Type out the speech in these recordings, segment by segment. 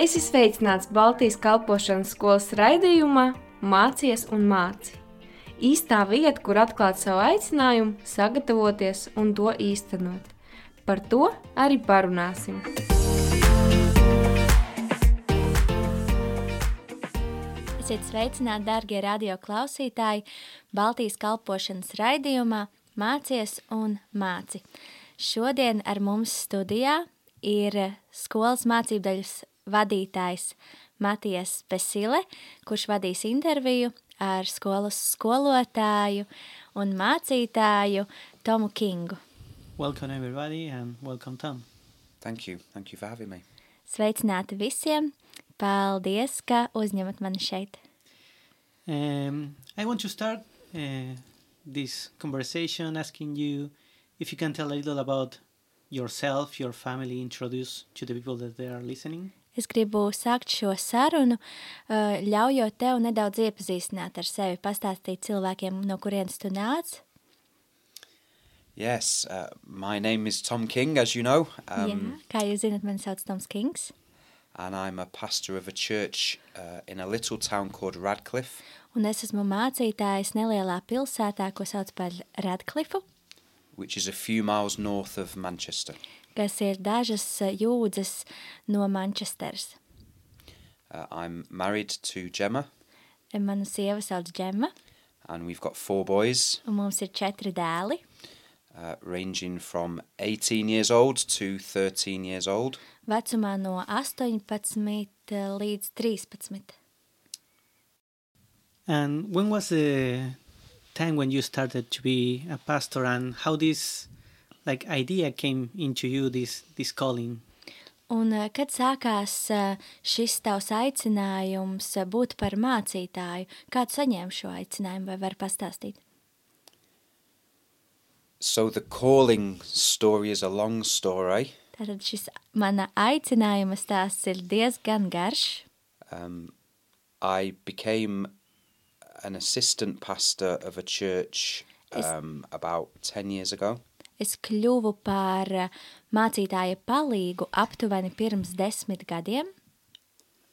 Es esmu sveicināts Baltijas kalpošanas skolas raidījumā Mācies un māci. Īstā vieta, kur atklāt savu aicinājumu, sagatavoties un to īstenot. Par to arī parunāsim. Esiet sveicināti, darbie radio klausītāji, Baltijas kalpošanas raidījumā Mācies un māci. Šodien ar mums studijā ir skolas mācību daļas vadītājs Matijas Pesile, kurš vadīs interviju ar skolas skolotāju un mācītāju Tomu Kingu. Welcome everybody and welcome Tom. Thank you. Thank you for having me. Sveicināti visiem! Paldies, ka uzņemat mani šeit. Um, I want to start uh, this conversation asking you if you can tell a little about yourself, your family, introduce to the people that they are listening. Es gribu sākt šo sarunu, uh, ļaujot tev nedaudz iepazīstināt ar sevi, pastāstīt cilvēkiem, no kurienes tu nāc. Yes, uh, my name is Tom King, as you know, um, Jā, kā jūs zinat, mani sauc Toms Kings, and I'm a pastor of a church uh, in a little town called Radcliffe, un es esmu mācītājs nelielā pilsētā, ko sauc par Radclifu, which is a few miles north of Manchester. Kas ir dažas uh, jūdzes no Manchesteras. Uh, I'm married to Gemma, Manu sieva sauc Džema, and we've got four boys, un mums ir četri dēli, uh, ranging from 18 years old to 13 years old. vecumā no 18 līdz 13. And when was the time when you started to be a pastor and how this like idea came into you this this calling? Un eh, kad sākās eh, šis tavs aicinājums eh, būt par mācītāju, kā tu saņēmi šo aicinājumu, vai var pastāstīt? So the calling story is a long story. Tātad šis mana aicinājuma stāsts ir diezgan garš. Um, I became an assistant pastor of a church Is- um, about 10 years ago. Es kļuvu par eh, mācītāja palīgu aptuveni pirms desmit gadiem,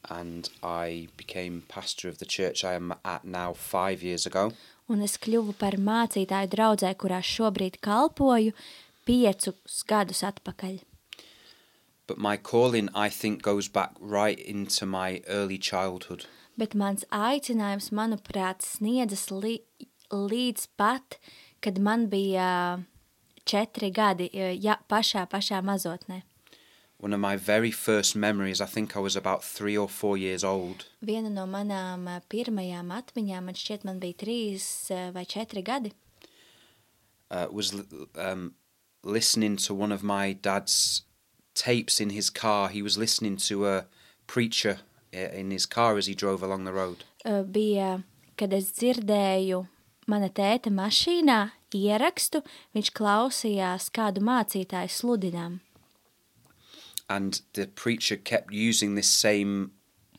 and I became pastor of the church I am at now five years ago. un es kļuvu par mācītāju draudzē, kurā šobrīd kalpoju piecus gadus atpakaļ. But my calling, I think, goes back right into my early childhood. Bet mans aicinājums, manuprāt, sniedzas li līdz pat, kad man bija četri gadi, ja, pašā, pašā mazotnē. One of my very first memories, I think I was about three or four years old, Viena no manām ā, pirmajām atmiņām, man šķiet, man bija trīs ā, vai četri gadi. uh, was l- um, listening to one of my dad's tapes in his car. He was listening to a preacher uh, in his car as he drove along the road. Ā, Bija, kad es dzirdēju mana tēta mašīnā ierakstu, viņš klausījās kādu mācītāju sludinām. And the preacher kept using this same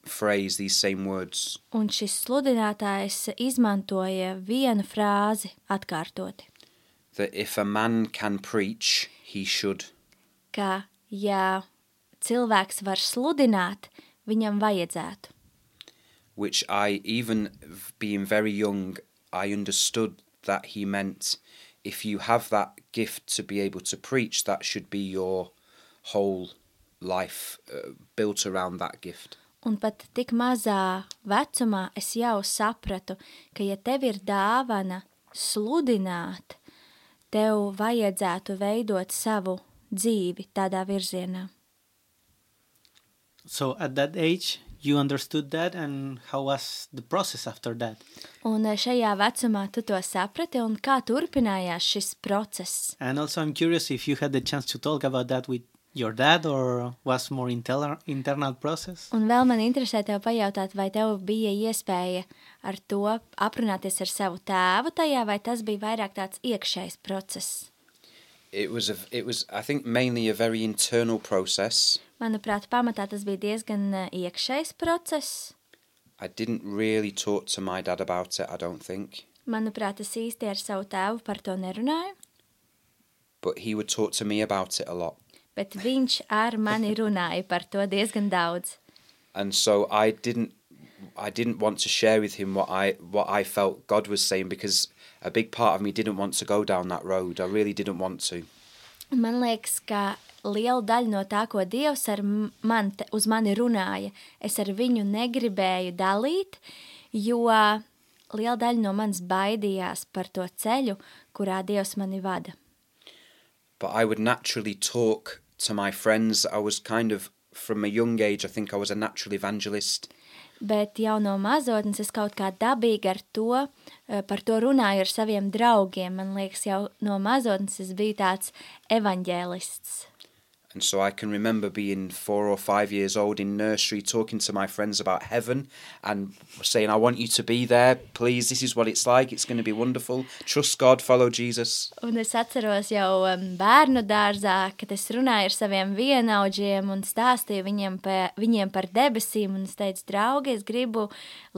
phrase, these same words. Un šis sludinātājs izmantoja vienu frāzi atkārtoti, that if a man can preach, he should. ka, ja cilvēks var sludināt, viņam vajadzētu. Which I, even v- being very young, I understood that he meant if you have that gift to be able to preach, that should be your whole life uh, built around that gift. Un pat tik mazā vecumā es jau sapratu, ka, ja tev ir dāvana sludināt, tev vajadzētu veidot savu dzīvi tādā virzienā. So at that age you understood that and how was the process after that? Un eh, šajā vecumā tu to saprati, un kā turpinājās šis process. And also I'm curious if you had the chance to talk about that with your dad or was more intel- internal process? Un vēl man interesē tev pajautāt, vai tev bija iespēja ar to aprunāties ar savu tēvu tajā, vai tas bija vairāk tāds iekšējs process. It was a, it was I think mainly a very internal process. Manuprāt, pamatā tas bija diezgan eh, iekšējs process. I didn't really talk to my dad about it, I don't think. Manuprāt, es īsti ar savu tēvu par to nerunāju, But he would talk to me about it a lot. bet viņš ar mani runāja par to diezgan daudz. and so I didn't I didn't want to share with him what I what I felt God was saying because a big part of me didn't want to go down that road. I really didn't want to. Man liekas, ka liela daļa no tā, ko Dievs ar man, uz mani runāja, es ar viņu negribēju dalīt, jo liela daļa no manis baidījās par to ceļu, kurā Dievs mani vada. But I would naturally talk to my friends. I was kind of from a young age. I think I was a natural evangelist. Bet jau no mazotnes es kaut kā dabīgi ar to, eh, par to runāju ar saviem draugiem. Man liekas, jau no mazotnes es biju tāds evaņģēlists. And so I can remember being four or five years old in nursery talking to my friends about heaven and saying, I want you to be there. Please, this is what it's like. It's going to be wonderful. Trust God, follow Jesus. Un es atceros jau um, bērnu dārzā, kad es runāju ar saviem vienaudžiem un stāstīju viņiem, pa, viņiem par debesīm. Un es teicu, draugi, es gribu,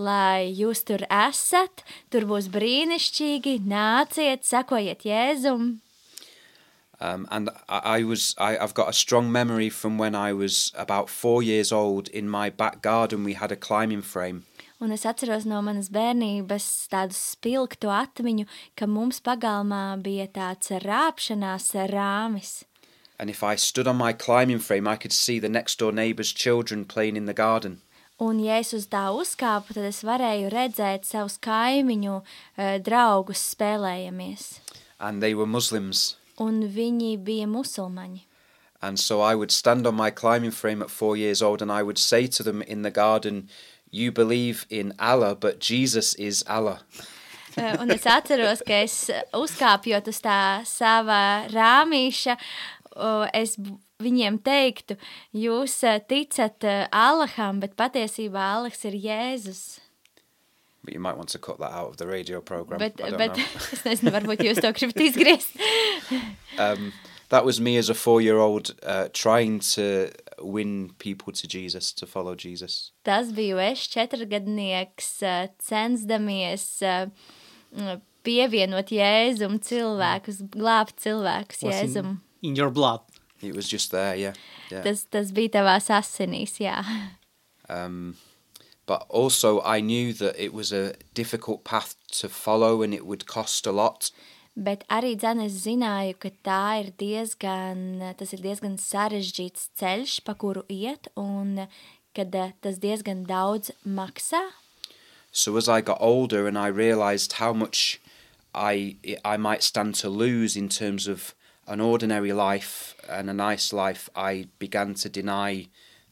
lai jūs tur esat, tur būs brīnišķīgi, nāciet, sekojiet Jēzum. Um, and I, I was I, I've got a strong memory from when I was about four years old. In my back garden, we had a climbing frame, Un es atceros no manas bērnības tādu spilgtu atmiņu, ka mums pagalmā bija tāds rāpšanās rāmis. and if I stood on my climbing frame, I could see the next door neighbour's children playing in the garden. Un, ja es uz tā uzkāpu, tad es varēju redzēt savus kaimiņu eh, draugus spēlējamies. And they were Muslims. Un viņi bija musulmaņi. And so I would stand on my climbing frame at four years old and I would say to them in the garden, You believe in Allah, but Jesus is Allah. Eh, Un es atceros, ka es uzkāpjot uz tā sava rāmīša, es viņiem teiktu, jūs eh, ticat eh, Allaham, bet patiesībā Allahs ir Jēzus. But you might want to cut that out of the radio program. Bet, I don't bet know. es nezinu, varbūt jūs to gribat izgriezt. Um, that was me as a four-year-old uh, trying to win people to Jesus, to follow Jesus. Tas biju es, četrgadnieks, eh, censdamies eh, m, pievienot Jēzum cilvēkus, glābt cilvēkus Was Jēzum. in, in your blood. It was just there, yeah, yeah. Tas, tas bija tavās asinīs, jā. Um, but also, I knew that it was a difficult path to follow, and it would cost a lot. Bet arī dzene es zināju, ka tā ir diezgan, tas ir diezgan sarežģīts ceļš, pa kuru iet, un kad eh, tas diezgan daudz maksā. So as I got older, and I realised how much I I might stand to lose in terms of an ordinary life and a nice life, I began to deny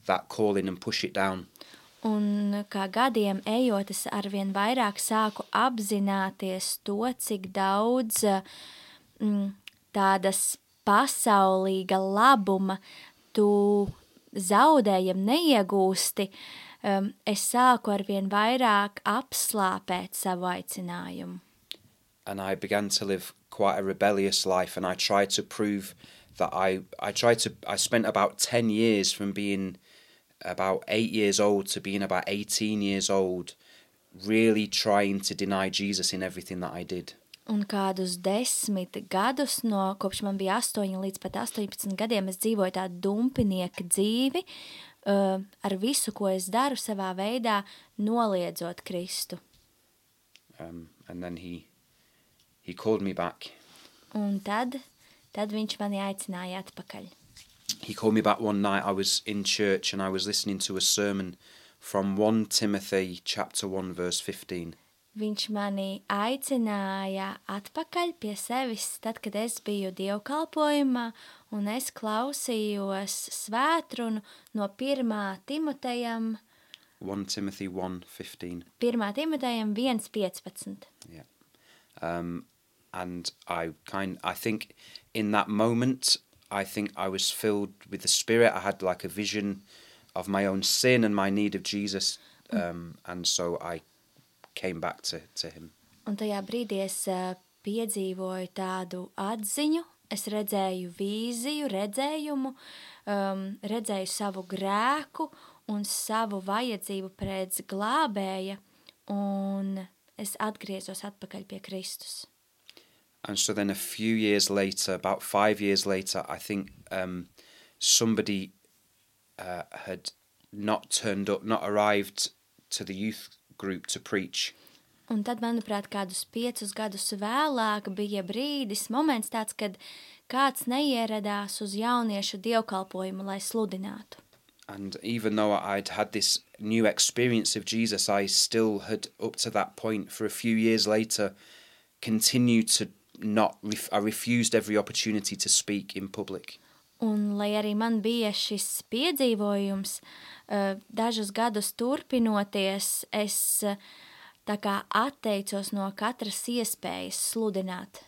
that calling and push it down. Un kā gadiem ejot, es arvien vairāk sāku apzināties to, cik daudz mm, tādas pasaulīga labuma tu zaudējam neiegūsti. Um, es sāku arvien vairāk apslāpēt savu aicinājumu. and I began to live quite a rebellious life and I tried to prove that I I tried to I spent about 10 years from being about 8 years old to being about 18 years old really trying to deny Jesus in everything that I did. Un kādus desmit gadus, no kopš man bija 8 līdz pat 18 gadiem, es dzīvoju tādu dumpinieka dzīvi, uh, ar visu, ko es daru savā veidā, noliedzot Kristu. Um, and then he he called me back. Un tad, tad viņš mani aicināja atpakaļ. He called me back one night I was in church and I was listening to a sermon from 1 Timothy chapter 1 verse 15. Viņš mani aicināja atpakaļ pie sevis, tad, kad es biju dievkalpojumā, un es klausījos svētrunu no 1. Timotejam, 1 Timothy 1:15. 1. Timotejam 1.15. Yeah. Um, and I kind I think in that moment I think I was filled with the spirit. I had like a vision of my own sin and my need of Jesus. Um, and so I came back to, to him. Un tajā brīdī es eh, piedzīvoju tādu atziņu, es redzēju vīziju, redzējumu, um, redzēju savu grēku un savu vajadzību pēc glābēja, un es atgriezos atpakaļ pie Kristus. And so then a few years later, about five years later, I think um, somebody uh, had not turned up, not arrived to the youth group to preach. Un tad, manuprāt, kādus piecus gadus vēlāk bija brīdis, moments tāds, kad kāds neieradās uz jauniešu dievkalpojumu, lai sludinātu. And even though I'd had this new experience of Jesus, I still had, up to that point, for a few years later, continued to not. Ref- I refused every opportunity to speak in public. Un, lai arī man bija šis piedzīvojums, eh, dažus gadus turpinoties, es eh, tā kā atteicos no katras iespējas sludināt.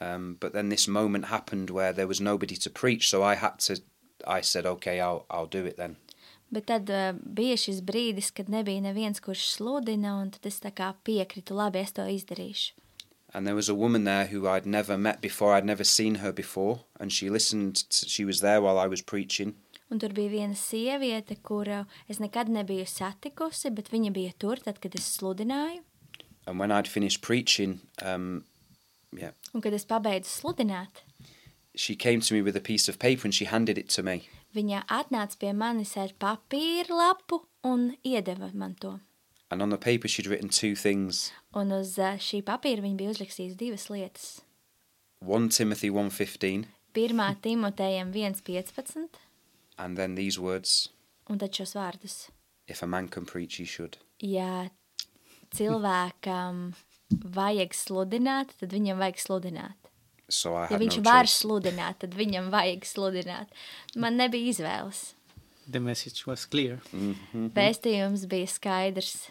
Um, but then this moment happened where there was nobody to preach, so I had to. I said, "Okay, I'll I'll do it then." Bet tad uh, bija šis brīdis, kad nebija neviens, kurš sludina, un tad es tā kā piekritu, labi, es to izdarīšu. And there was a woman there who I'd never met before. I'd never seen her before, and she listened. To, she was there while I was preaching, Un tur bija viena sieviete, kuru es nekad nebiju satikusi, bet viņa bija tur, tad, kad es sludināju. and when I'd finished preaching, um, yeah, Un, kad es pabeidzu sludināt, she came to me with a piece of paper and she handed it to me. viņa atnāca pie manis ar papīra lapu un iedeva man to. And on the paper, she'd written two things: Un uz ā, šī papīra viņa bija uzrakstījusi divas lietas. one Timothy one fifteen, Pirmā Timotejam 1.15, and then these words: un tad šos vārdus. "If a man can preach, he should." Ja cilvēkam vajag sludināt, tad viņam vajag sludināt. So I Ja viņš no var choice. sludināt, tad viņam vajag sludināt. Man nebija izvēles. The message was clear. Mhm. Vēstījums bija skaidrs.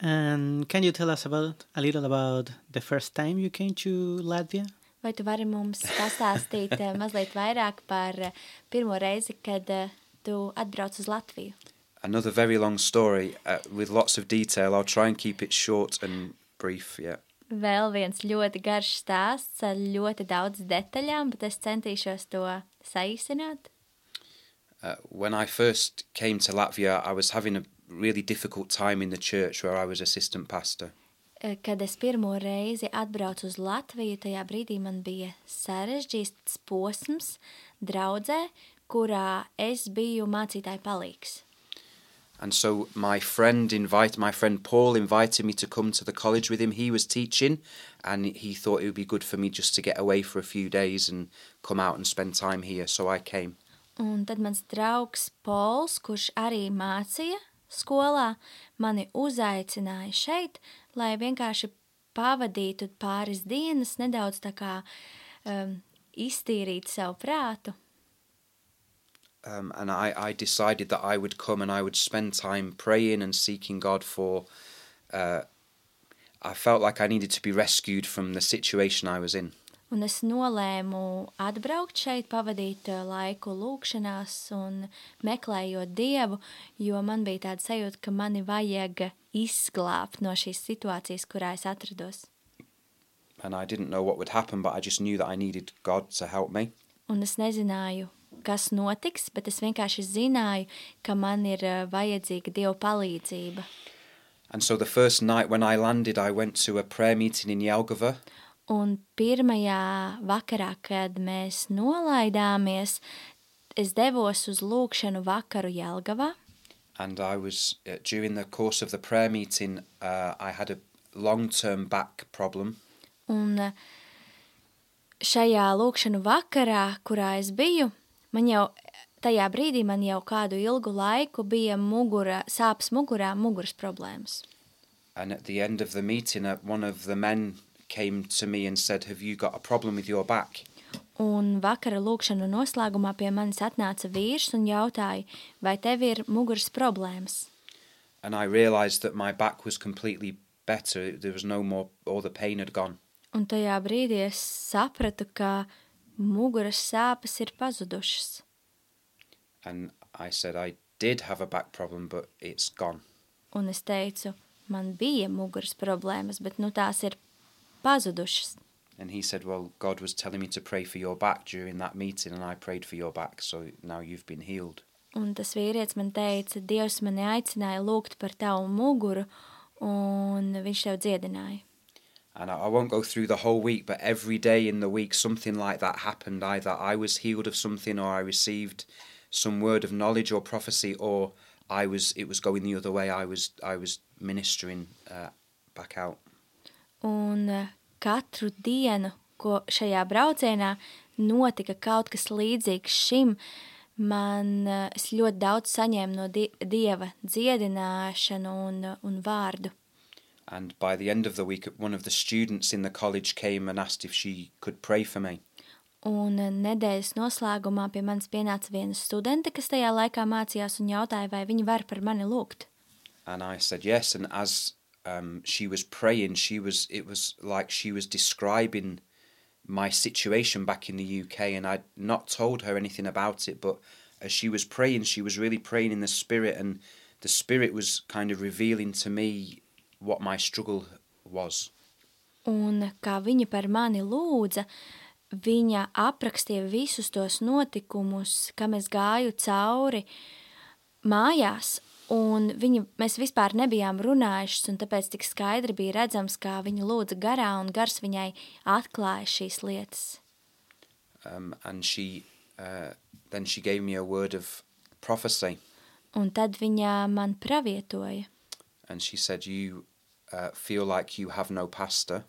And can you tell us about a little about the first time you came to Latvia? Vai tu vari mums pastāstīt eh, mazliet vairāk par eh, pirmo reizi, kad eh, tu atbrauc uz Latviju? Another very long story uh, with lots of detail. I'll try and keep it short and brief. Yeah. Vēl viens ļoti garš stāsts ar ļoti daudz detaļām, bet es centīšos to saīsināt. Uh, when I first came to Latvia, I was having a really difficult time in the church where I was assistant pastor. Eh, Kad es pirmo reizi atbraucu uz Latviju, tajā brīdī man bija sarežģīts posms draudzē, kurā es biju mācītāja palīgs. And so my friend invite my friend Paul invited me to come to the college with him. He was teaching, and he thought it would be good for me just to get away for a few days and come out and spend time here. So I came. Un tad mans draugs Pols, kurš arī mācīja skolā, mani uzaicināja šeit, lai vienkārši pavadītu pāris dienas, nedaudz tā kā um, iztīrīt savu prātu. Um, and I, I decided that I would come and I would spend time praying and seeking God for. Uh, I felt like I needed to be rescued from the situation I was in. Un es nolēmu atbraukt šeit, pavadīt uh, laiku lūkšanās un meklējot dievu, jo man bija tāda sajūta, ka mani vajag izglābt no šīs situācijas, kurā es atrados. And I didn't know what would happen, but I just knew that I needed God to help me. Un es nezināju, kas notiks, bet es vienkārši zināju, ka man ir uh, vajadzīga dieva palīdzība. And so the first night when I landed, I went to a prayer meeting in Jelgava. Un pirmajā vakarā, kad mēs nolaidāmies, es devos uz lūkšanu vakaru Jelgavā. And I was, uh, during the course of the prayer meeting, uh, I had a long term back problem. Un uh, šajā lūkšanu vakarā, kurā es biju, man jau tajā brīdī man jau kādu ilgu laiku bija mugura, sāpes mugurā, muguras problēmas. And at the end of the meeting, uh, one of the men came to me and said, Have you got a problem with your back? Un vakara lūkšanu noslēgumā pie manis atnāca vīrs un jautāja, vai tev ir muguras problēmas? And I realised that my back was completely better. There was no more, all the pain had gone. Un tajā brīdī es sapratu, ka muguras sāpes ir pazudušas. And I said, I did have a back problem, but it's gone. Un es teicu, man bija muguras problēmas, bet nu tās ir pazudušas. And he said, Well, God was telling me to pray for your back during that meeting, and I prayed for your back, so now you've been healed. Un tas vīrietis man teica, Dievs mani aicināja lūgt par tavu muguru, un viņš tev dziedināja. And I, won't go through the whole week, but every day in the week, something like that happened. Either I was healed of something or I received some word of knowledge or prophecy, or I was it was going the other way. I was I was ministering uh, back out. Un eh, katru dienu, ko šajā braucienā notika kaut kas līdzīgs šim, man eh, es ļoti daudz saņēmu no di Dieva dziedināšanu un, un vārdu. And by the end of the week, one of the students in the college came and asked if she could pray for me. Un eh, nedēļas noslēgumā pie manis pienāca viena studente, kas tajā laikā mācījās un jautāja, vai viņa var par mani lūgt. And I said yes. And as um, she was praying, she was it was like she was describing my situation back in the UK, and I'd not told her anything about it. But as she was praying, she was really praying in the spirit, and the spirit was kind of revealing to me what my struggle was. Un kā viņa par mani lūdza, viņa aprakstīja visus tos notikumus, kam es gāju cauri mājās, un viņa, mēs vispār nebijām runājušas, un tāpēc tik skaidri bija redzams, kā viņa lūdza garā, un gars viņai atklāja šīs lietas. Um, and she uh, then she gave me a word of prophecy, Un tad viņa man pravietoja, and she said, "You uh, feel like you have no pastor."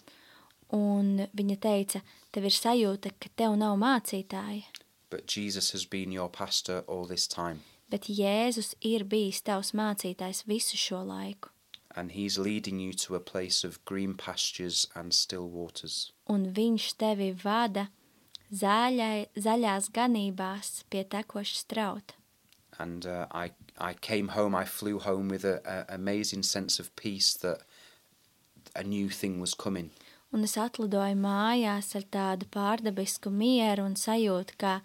un viņa teica, tev ir sajūta, ka tev nav mācītāja, But Jesus has been your pastor all this time, bet Jēzus ir bijis tavs mācītājs visu šo laiku, and he's leading you to a place of green pastures and still waters. un viņš tevi vada zaļai, zaļās ganībās pie tekošas trauta. And uh, I, I came home, I flew home with an amazing sense of peace that a new thing was coming. Un es atlidoju mājās ar tādu pārdabisku mieru un sajūtu, ka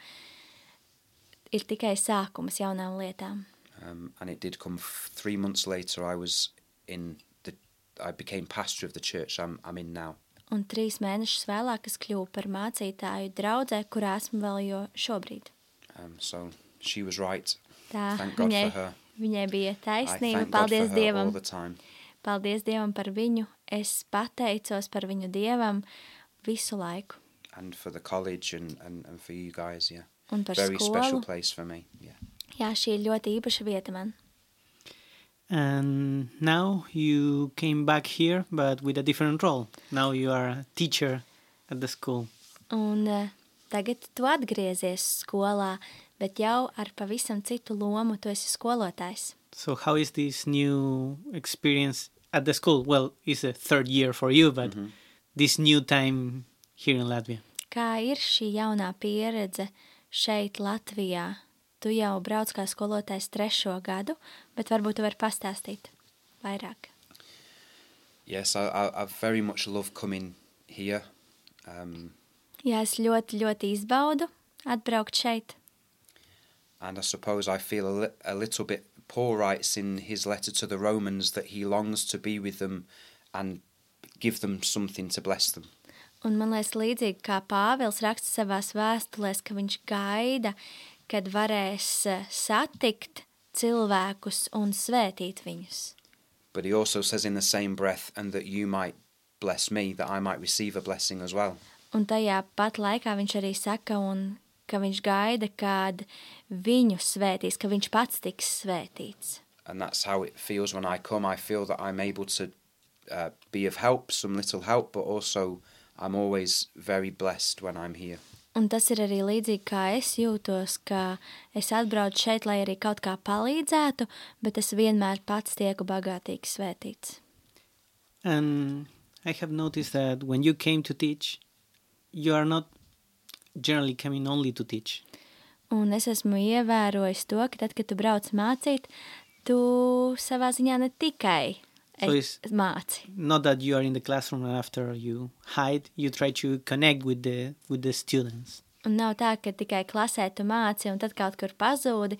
ir tikai sākums jaunām lietām. Um, and it did come three months later. I was in the, I became pastor of the church I'm, I'm in now. Un trīs mēnešus vēlāk es kļuvu par mācītāju draudzē, kurā esmu vēl jo šobrīd. Um, so she was right. Tā Thank God viņai, for her. viņai bija taisnība. Paldies Dievam! the time. Paldies Dievam par viņu! Es pateicos par viņu Dievam visu laiku. And for the college and, and, and for you guys, yeah. Un par Very special skolu. place for me, yeah. Jā, šī ir ļoti īpaša vieta man. And now you came back here, but with a different role. Now you are a teacher at the school. Un eh, tagad tu atgriezies skolā, bet jau ar pavisam citu lomu. Tu esi skolotājs. So how is this new experience at the school? Well, it's a third year for you, but this new time here in Latvia. Kā ir šī jaunā pieredze šeit, Latvijā? Tu jau brauc kā skolotājs trešo gadu, bet varbūt tu vari pastāstīt vairāk. Yes, I, I, I very much love coming here. Um, Jā, es ļoti, ļoti izbaudu atbraukt šeit. and I suppose I feel a, li- a little bit. Paul writes in his letter to the Romans that he longs to be with them and give them something to bless them. Un man liekas, līdzīgi kā Pāvils raksta savās vēstulēs, ka viņš gaida, kad varēs eh, satikt cilvēkus un svētīt viņus. But he also says in the same breath, and that you might bless me, that I might receive a blessing as well. Un tajā pat laikā viņš arī saka, un, ka viņš gaida, kad viņu svētīs, ka viņš pats tiks svētīts. And that's how it feels when I come. I feel that I'm able to uh, be of help, some little help, but also I'm always very blessed when I'm here. Un tas ir arī līdzīgi, kā es jūtos, ka es atbraucu šeit, lai arī kaut kā palīdzētu, bet es vienmēr pats tieku bagātīgi svētīts. And I have noticed that when you came to teach, you are not generally coming only to teach. Un es esmu ievērojis to, ka tad, kad tu brauc mācīt, tu savā ziņā ne tikai So ej- it's- māci. Not that you are in the classroom and after you hide, you try to connect with the with the students. Un nav tā, ka tikai klasē tu māci un tad kaut kur pazūdi.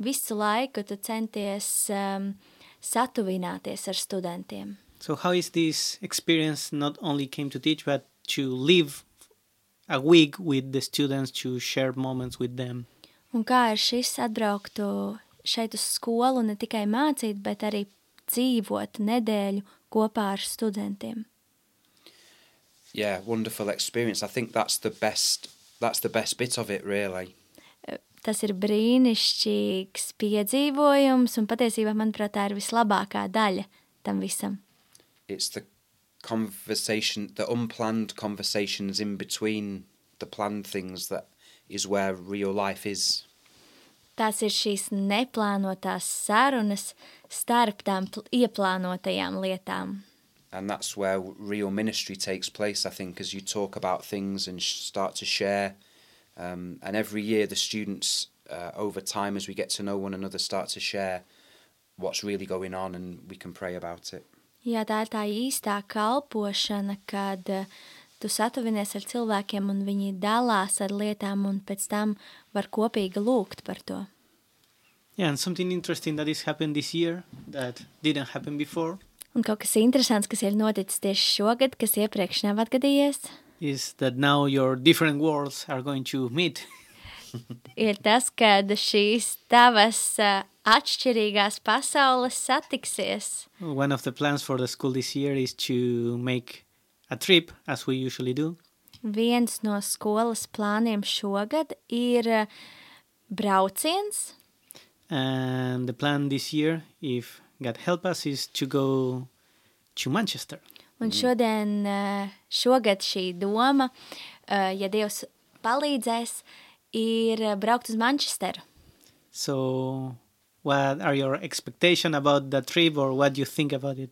Visu laiku tu centies um, satuvināties ar studentiem. So how is this experience not only came to teach but to live a week with the students to share moments with them? Un kā ir šis atbrauktu šeit uz skolu ne tikai mācīt, bet arī dzīvot nedēļu kopā ar studentiem? Yeah, wonderful experience. I think that's the best. That's the best bit of it, really. tas ir brīnišķīgs piedzīvojums, un patiesībā, manuprāt, tā ir vislabākā daļa tam visam. It's the conversation, the unplanned conversations in between the planned things that is where real life is. Tās ir šīs neplānotās sarunas starp tām pl- ieplānotajām lietām. And that's where real ministry takes place, I think, as you talk about things and start to share. Um, and every year, the students, uh, over time, as we get to know one another, start to share what's really going on and we can pray about it. Jā, tā ir tā īstā kalpošana, kad eh, tu satuvinies ar cilvēkiem un viņi dalās ar lietām un pēc tam var kopīgi lūgt par to. Yeah, and something interesting that is happened this year that didn't happen before Un kaut kas interesants, kas ir noticis tieši šogad, kas iepriekš nav atgadījies, is that now your different worlds are going to meet. ir tas, ka šīs tavas eh, atšķirīgās pasaules satiksies. One of the plans for the school this year is to make a trip, as we usually do, Viens no skolas plāniem šogad ir eh, brauciens, and the plan this year, if God help us, is to go to Manchester. un šodien, eh, šogad šī doma, eh, ja Dievs palīdzēs, ir eh, braukt uz Manchesteru. So, what are your expectations about the trip, or what do you think about it?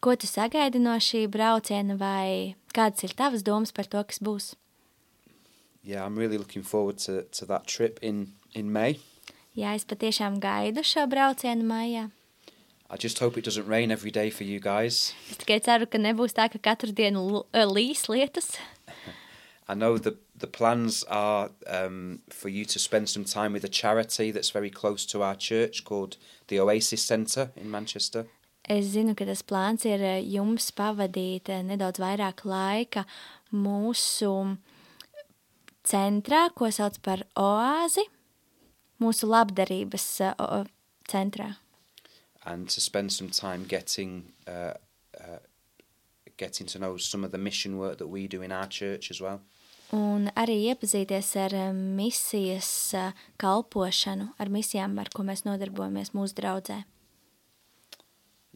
Ko tu sagaidi no šī brauciena, vai kādas ir tavas domas par to, kas būs? Yeah, I'm really looking forward to, to that trip in, in May. Jā, es patiešām gaidu šo braucienu maijā. I just hope it doesn't rain every day for you guys. Es tikai ceru, ka nebūs tā, ka katru dienu eh, līs lietus. I know the the plans are um, for you to spend some time with a charity that's very close to our church called the Oasis Centre in Manchester. Es zinu, ka tas plāns ir eh, jums pavadīt eh, nedaudz vairāk laika mūsu centrā, ko sauc par oāzi, mūsu labdarības eh, centrā. and to spend some time getting uh, uh, getting to know some of the mission work that we do in our church as well. Un arī iepazīties ar misijas kalpošanu, ar misijām, ar ko mēs nodarbojamies mūsu draudzē.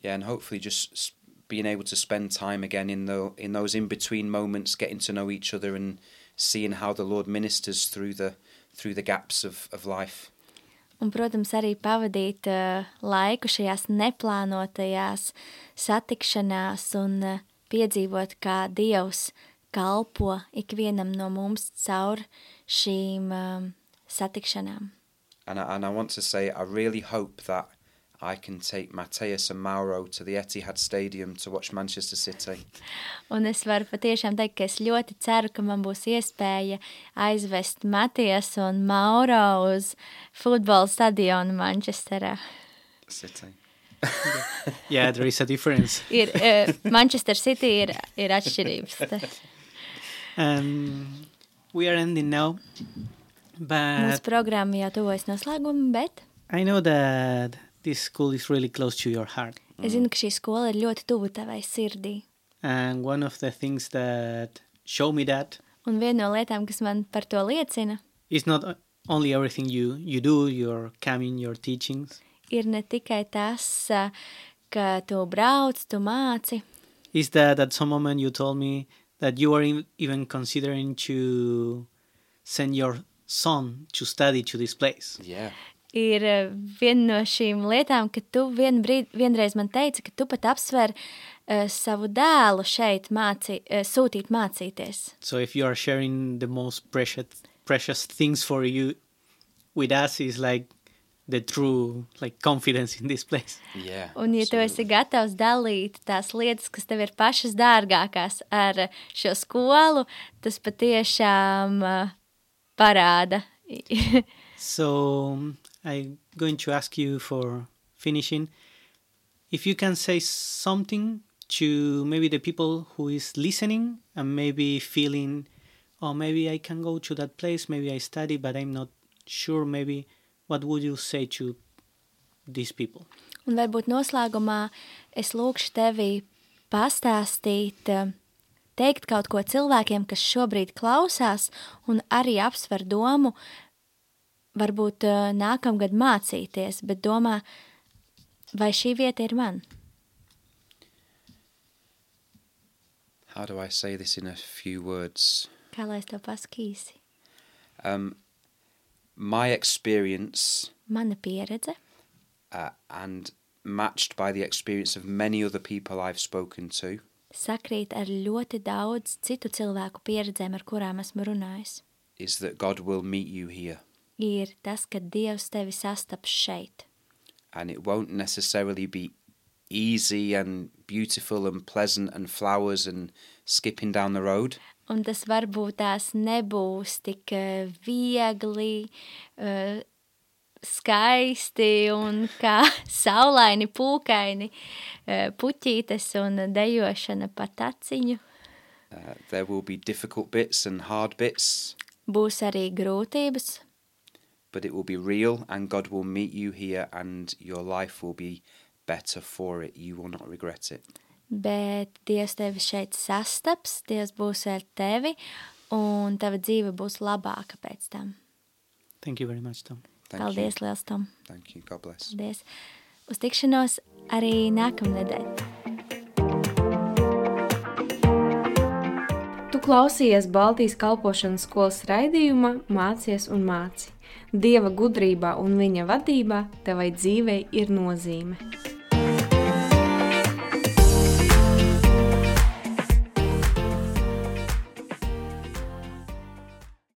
Yeah, and hopefully just being able to spend time again in the in those in between moments, getting to know each other and seeing how the Lord ministers through the through the gaps of, of life. Un, protams, arī pavadīt uh, laiku šajās neplānotajās satikšanās un uh, piedzīvot, kā Dievs kalpo ikvienam no mums caur šīm um, satikšanām. And I, and I want to say I really hope that I can take Mateus and Mauro to the Etihad Stadium to watch Manchester City. Un es varu patiešām teikt, ka es ļoti ceru, ka man būs iespēja aizvest Matijas un Mauro uz futbola stadionu Manchesterā. City. Yeah, there is a difference. Ir, uh, Manchester City ir, ir atšķirības. And we are ending now, Mūsu but programma jau tuvojas noslēgumam, bet I know that this school is really close to your heart. es zinu, ka šī skola ir ļoti tuvu tavai sirdī. And one of the things that show me that Un viena no lietām, kas man par to liecina, is not only everything you, you do, your coming, your teachings, ir ne tikai tas, ā, ka tu brauc, tu māci, is that at some moment you told me that you were in, even considering to send your son to study to this place. Yeah. Ir ā, viena no šīm lietām, ka tu vien brīd, vienreiz man teici, ka tu pat apsver uh, savu dēlu šeit māci, uh, sūtīt mācīties. So if you are sharing the most precious precious things for you with us is like the true like confidence in this place. Yeah. Un, ja tu esi gatavs dalīt tās lietas, kas tev ir pašas dārgākās ar šo skolu, tas patiešām uh, parāda. So I'm going to ask you for finishing. If you can say something to maybe the people who is listening and maybe feeling oh maybe I can go to that place maybe I study but I'm not sure maybe what would you say to these people? Un varbūt noslēgumā es lūkšu tevi pastāstīt, eh, teikt kaut ko cilvēkiem, kas šobrīd klausās, un arī apsver domu, varbūt uh, nākamgad mācīties, bet domā, vai šī vieta ir man? How do I say this in a few words? Kā lai es to pasaku īsi? Um, my experience Mana pieredze uh, and matched by the experience of many other people I've spoken to sakrīt ar ļoti daudz citu cilvēku pieredzēm, ar kurām esmu runājis. is that God will meet you here. Ir tas, ka Dievs tevi sastaps šeit. And it won't necessarily be easy and beautiful and pleasant and flowers and skipping down the road. Un tas varbūt tās nebūs tik eh, viegli, eh, skaisti un kā saulaini, pūkaini, eh, puķītes un dejošana pa taciņu. Uh, there will be difficult bits and hard bits, Būs arī grūtības, but it will be real and God will meet you here and your life will be better for it. You will not regret it. bet Dievs tevi šeit sastaps, Dievs būs ar tevi un tava dzīve būs labāka pēc tam. Thank you very much, Tom. Thank Paldies, liels Tom! you. Thank you. God bless. Paldies! Uz tikšanos arī nākamnedēļ! Tu klausījies Baltijas kalpošanas skolas raidījumā Mācies un māci. Dieva gudrībā un viņa vadībā tevai dzīvei ir nozīme.